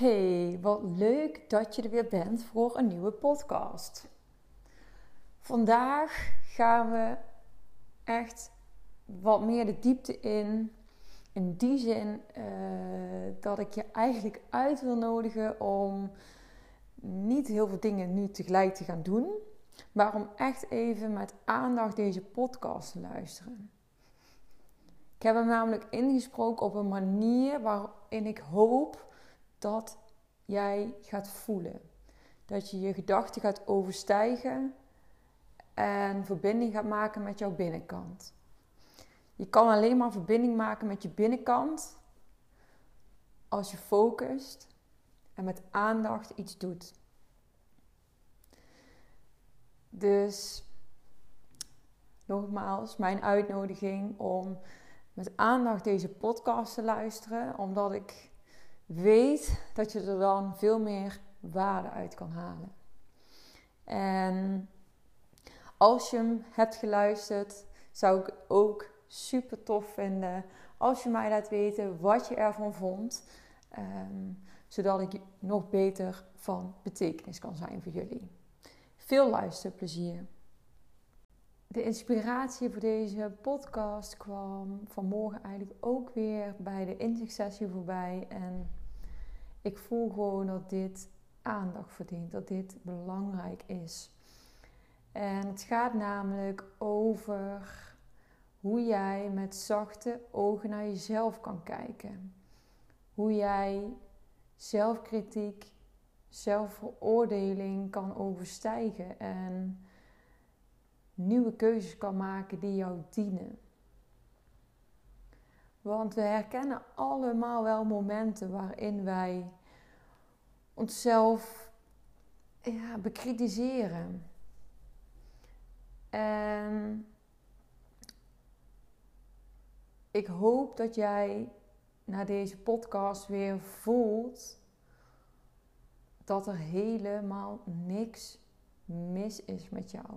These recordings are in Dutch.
Hey, wat leuk dat je er weer bent voor een nieuwe podcast. Vandaag gaan we echt wat meer de diepte in. In die zin uh, dat ik je eigenlijk uit wil nodigen om niet heel veel dingen nu tegelijk te gaan doen, maar om echt even met aandacht deze podcast te luisteren. Ik heb hem namelijk ingesproken op een manier waarin ik hoop dat jij gaat voelen. Dat je je gedachten gaat overstijgen en verbinding gaat maken met jouw binnenkant. Je kan alleen maar verbinding maken met je binnenkant als je focust en met aandacht iets doet. Dus nogmaals, mijn uitnodiging om met aandacht deze podcast te luisteren, omdat ik weet dat je er dan veel meer waarde uit kan halen. En als je hem hebt geluisterd, zou ik ook super tof vinden als je mij laat weten wat je ervan vond. Um, zodat ik nog beter van betekenis kan zijn voor jullie. Veel luisterplezier. De inspiratie voor deze podcast kwam vanmorgen eigenlijk ook weer bij de inzichtsessie voorbij. En ik voel gewoon dat dit aandacht verdient, dat dit belangrijk is. En het gaat namelijk over hoe jij met zachte ogen naar jezelf kan kijken. Hoe jij zelfkritiek, zelfveroordeling kan overstijgen en nieuwe keuzes kan maken die jou dienen. Want we herkennen allemaal wel momenten waarin wij onszelf ja, bekritiseren. En ik hoop dat jij na deze podcast weer voelt dat er helemaal niks mis is met jou.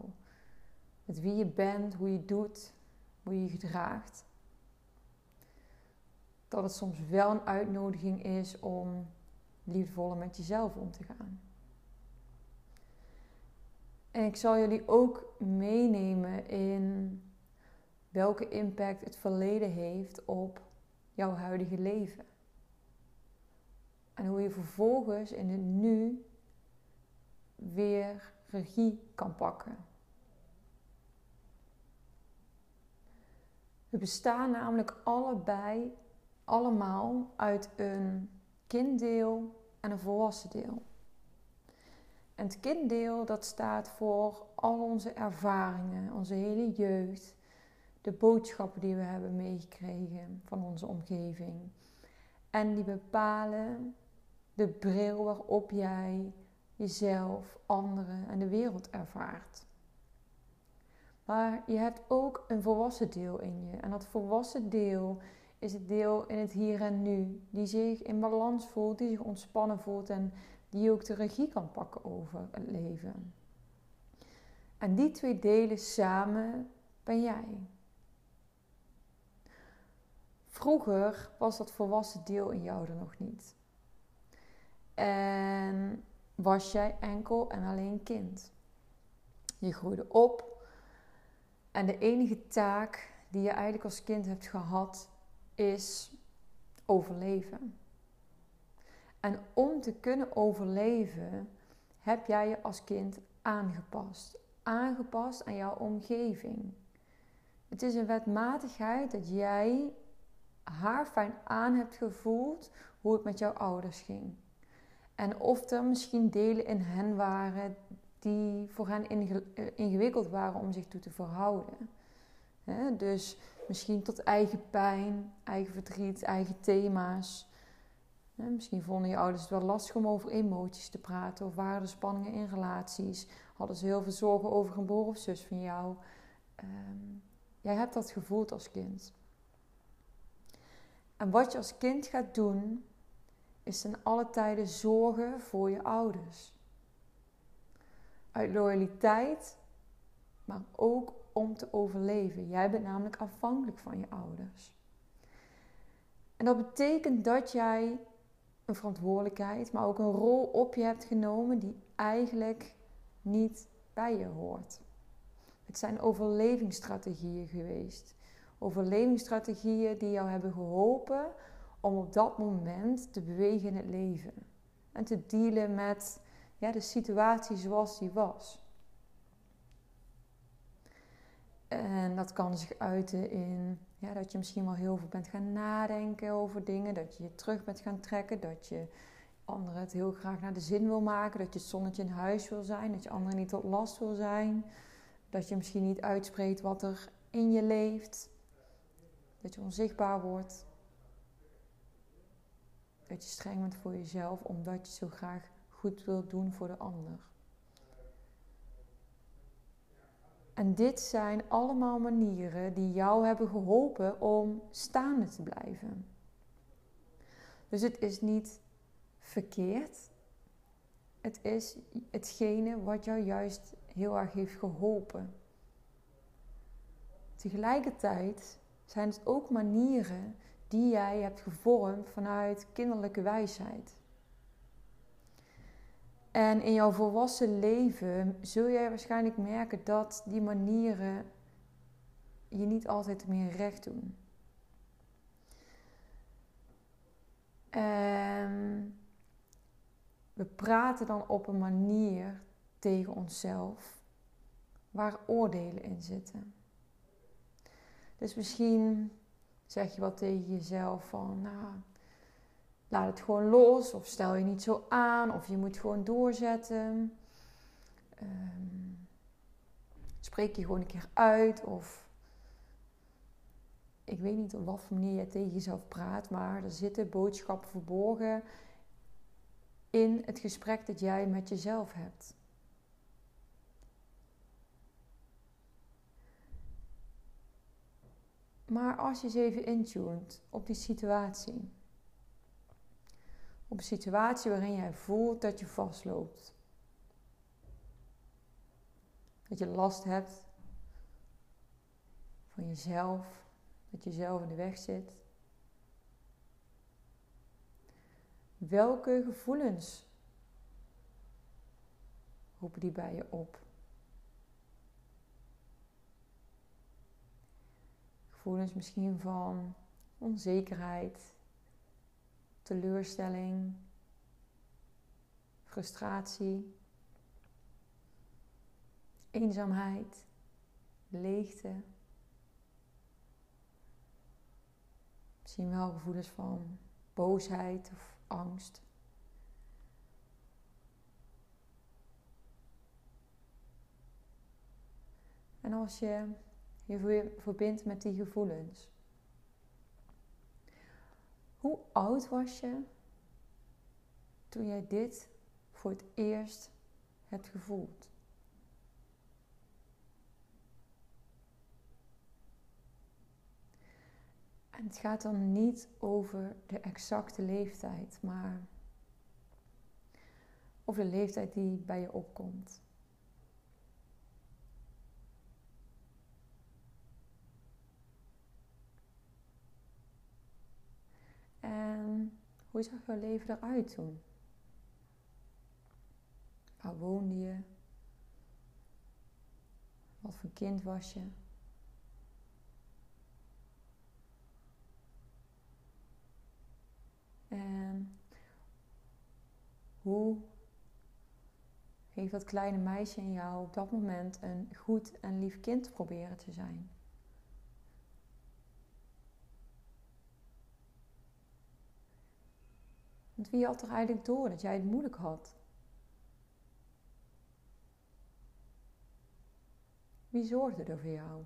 Met wie je bent, hoe je doet, hoe je je gedraagt dat het soms wel een uitnodiging is om liefdevoller met jezelf om te gaan. En ik zal jullie ook meenemen in welke impact het verleden heeft op jouw huidige leven. En hoe je vervolgens in het nu weer regie kan pakken. We bestaan namelijk allebei allemaal uit een kinddeel en een volwassen deel. En het kinddeel dat staat voor al onze ervaringen, onze hele jeugd, de boodschappen die we hebben meegekregen van onze omgeving. En die bepalen de bril waarop jij jezelf, anderen en de wereld ervaart. Maar je hebt ook een volwassen deel in je. En dat volwassen deel is het deel in het hier en nu, die zich in balans voelt, die zich ontspannen voelt en die ook de regie kan pakken over het leven. En die twee delen samen ben jij. Vroeger was dat volwassen deel in jou er nog niet. En was jij enkel en alleen kind. Je groeide op en de enige taak die je eigenlijk als kind hebt gehad, is overleven. En om te kunnen overleven heb jij je als kind aangepast. Aangepast aan jouw omgeving. Het is een wetmatigheid dat jij haar fijn aan hebt gevoeld hoe het met jouw ouders ging. En of er misschien delen in hen waren die voor hen eh, ingewikkeld waren om zich toe te verhouden. Dus misschien tot eigen pijn, eigen verdriet, eigen thema's. Misschien vonden je ouders het wel lastig om over emoties te praten of waren er spanningen in relaties. Hadden ze heel veel zorgen over een broer of zus van jou. Um, jij hebt dat gevoeld als kind. En wat je als kind gaat doen, is ten alle tijden zorgen voor je ouders. Uit loyaliteit, maar ook om te overleven. Jij bent namelijk afhankelijk van je ouders. En dat betekent dat jij een verantwoordelijkheid, maar ook een rol op je hebt genomen die eigenlijk niet bij je hoort. Het zijn overlevingsstrategieën geweest. Overlevingsstrategieën die jou hebben geholpen om op dat moment te bewegen in het leven. En te dealen met ja, de situatie zoals die was. En dat kan zich uiten in ja, dat je misschien wel heel veel bent gaan nadenken over dingen. Dat je je terug bent gaan trekken. Dat je anderen het heel graag naar de zin wil maken. Dat je het zonnetje in huis wil zijn. Dat je anderen niet tot last wil zijn. Dat je misschien niet uitspreekt wat er in je leeft. Dat je onzichtbaar wordt. Dat je streng bent voor jezelf omdat je zo graag goed wilt doen voor de ander. En dit zijn allemaal manieren die jou hebben geholpen om staande te blijven. Dus het is niet verkeerd. Het is hetgene wat jou juist heel erg heeft geholpen. Tegelijkertijd zijn het ook manieren die jij hebt gevormd vanuit kinderlijke wijsheid. En in jouw volwassen leven zul jij waarschijnlijk merken dat die manieren je niet altijd meer recht doen. En we praten dan op een manier tegen onszelf waar oordelen in zitten. Dus misschien zeg je wat tegen jezelf van, nou, laat het gewoon los of stel je niet zo aan of je moet gewoon doorzetten. Um, spreek je gewoon een keer uit of ik weet niet op wat manier je tegen jezelf praat, maar er zitten boodschappen verborgen in het gesprek dat jij met jezelf hebt. Maar als je eens even intuned op die situatie. Op een situatie waarin jij voelt dat je vastloopt. Dat je last hebt van jezelf. Dat je zelf in de weg zit. Welke gevoelens roepen die bij je op? Gevoelens misschien van onzekerheid, teleurstelling, frustratie, eenzaamheid, leegte. Misschien wel gevoelens van boosheid of angst. En als je je verbindt met die gevoelens. Hoe oud was je toen jij dit voor het eerst hebt gevoeld? En het gaat dan niet over de exacte leeftijd, maar over de leeftijd die bij je opkomt. En hoe zag jouw leven eruit toen? Waar woonde je? Wat voor kind was je? En hoe heeft dat kleine meisje in jou op dat moment een goed en lief kind proberen te zijn? Want wie had er eigenlijk door dat jij het moeilijk had? Wie zorgde er voor jou?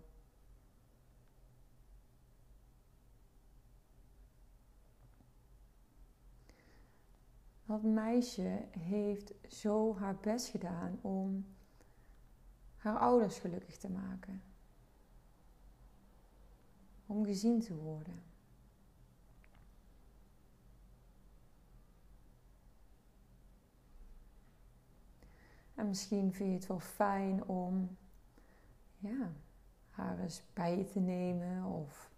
Dat meisje heeft zo haar best gedaan om haar ouders gelukkig te maken. Om gezien te worden. En misschien vind je het wel fijn om ja, haar eens bij je te nemen of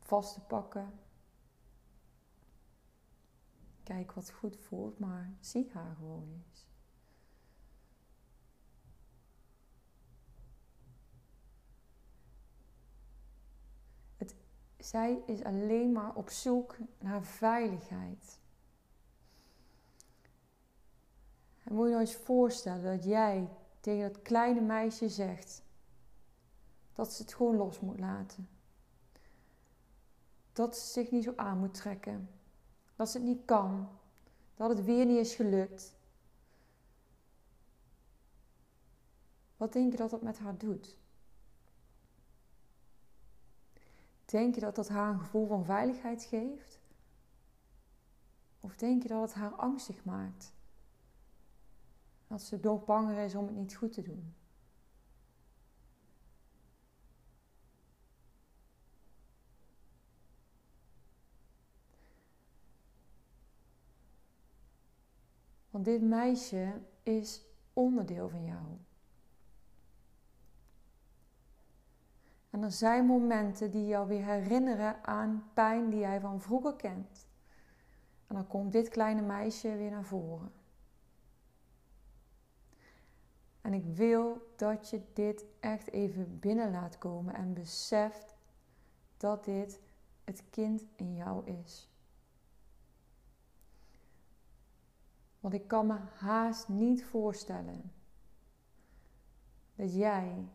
vast te pakken. Kijk wat goed voelt, maar zie haar gewoon eens. Zij is alleen maar op zoek naar veiligheid. En moet je nou eens voorstellen dat jij tegen dat kleine meisje zegt dat ze het gewoon los moet laten. Dat ze zich niet zo aan moet trekken. Dat ze het niet kan. Dat het weer niet is gelukt. Wat denk je dat dat met haar doet? Denk je dat dat haar een gevoel van veiligheid geeft? Of denk je dat het haar angstig maakt? Dat ze nog banger is om het niet goed te doen? Want dit meisje is onderdeel van jou. En er zijn momenten die jou weer herinneren aan pijn die jij van vroeger kent. En dan komt dit kleine meisje weer naar voren. En ik wil dat je dit echt even binnen laat komen en beseft dat dit het kind in jou is. Want ik kan me haast niet voorstellen dat jij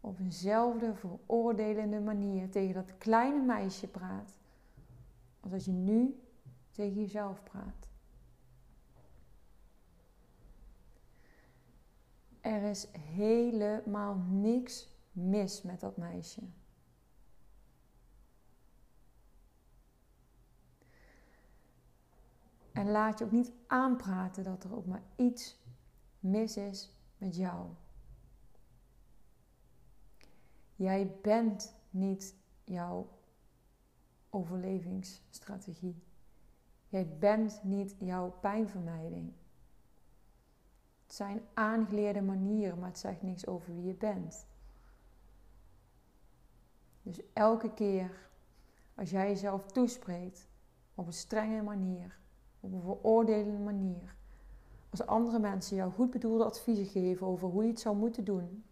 op eenzelfde veroordelende manier tegen dat kleine meisje praat als dat je nu tegen jezelf praat. Er is helemaal niks mis met dat meisje. En laat je ook niet aanpraten dat er ook maar iets mis is met jou. Jij bent niet jouw overlevingsstrategie. Jij bent niet jouw pijnvermijding. Zijn aangeleerde manieren, maar het zegt niks over wie je bent. Dus elke keer als jij jezelf toespreekt op een strenge manier, op een veroordelende manier, als andere mensen jou goed bedoelde adviezen geven over hoe je het zou moeten doen,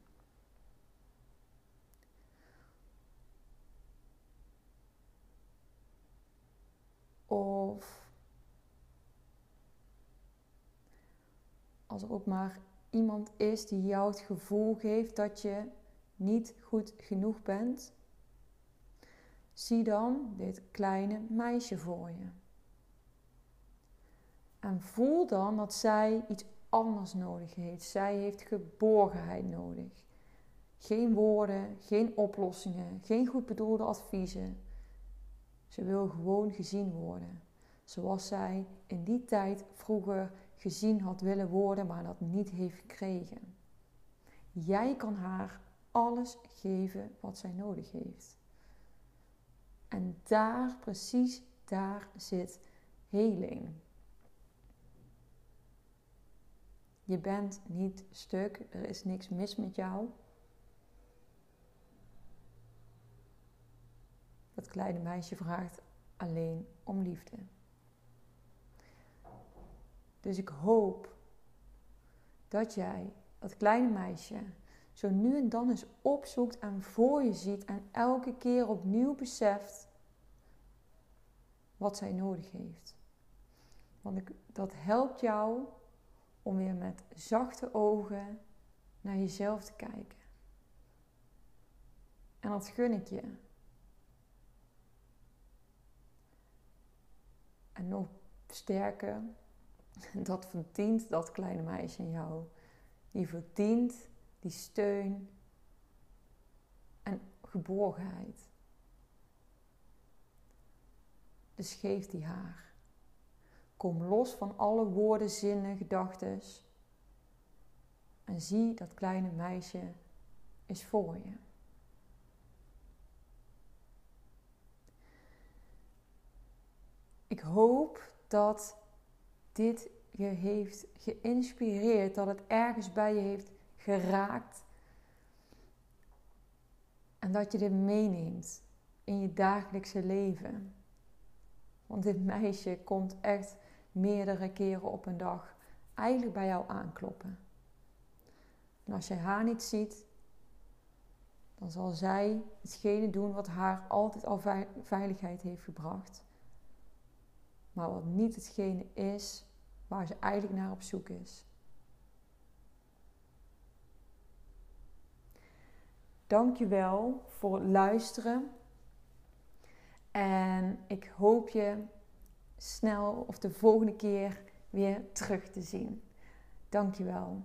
of als er ook maar iemand is die jou het gevoel geeft dat je niet goed genoeg bent, zie dan dit kleine meisje voor je. En voel dan dat zij iets anders nodig heeft. Zij heeft geborgenheid nodig. Geen woorden, geen oplossingen, geen goed bedoelde adviezen. Ze wil gewoon gezien worden. Zoals zij in die tijd vroeger gezien had willen worden, maar dat niet heeft gekregen. Jij kan haar alles geven wat zij nodig heeft. En daar, precies daar zit heling. Je bent niet stuk, er is niks mis met jou. Dat kleine meisje vraagt alleen om liefde. Dus ik hoop dat jij dat kleine meisje zo nu en dan eens opzoekt en voor je ziet en elke keer opnieuw beseft wat zij nodig heeft. Want dat helpt jou om weer met zachte ogen naar jezelf te kijken. En dat gun ik je. En nog sterker, dat verdient dat kleine meisje in jou. Die verdient die steun en geborgenheid. Dus geef die haar. Kom los van alle woorden, zinnen, gedachten. En zie dat kleine meisje is voor je. Ik hoop dat dit je heeft geïnspireerd, dat het ergens bij je heeft geraakt. En dat je dit meeneemt in je dagelijkse leven. Want dit meisje komt echt meerdere keren op een dag eigenlijk bij jou aankloppen. En als jij haar niet ziet, dan zal zij hetgene doen wat haar altijd al veiligheid heeft gebracht. Maar wat niet hetgene is waar ze eigenlijk naar op zoek is. Dankjewel voor het luisteren. En ik hoop je snel of de volgende keer weer terug te zien. Dankjewel.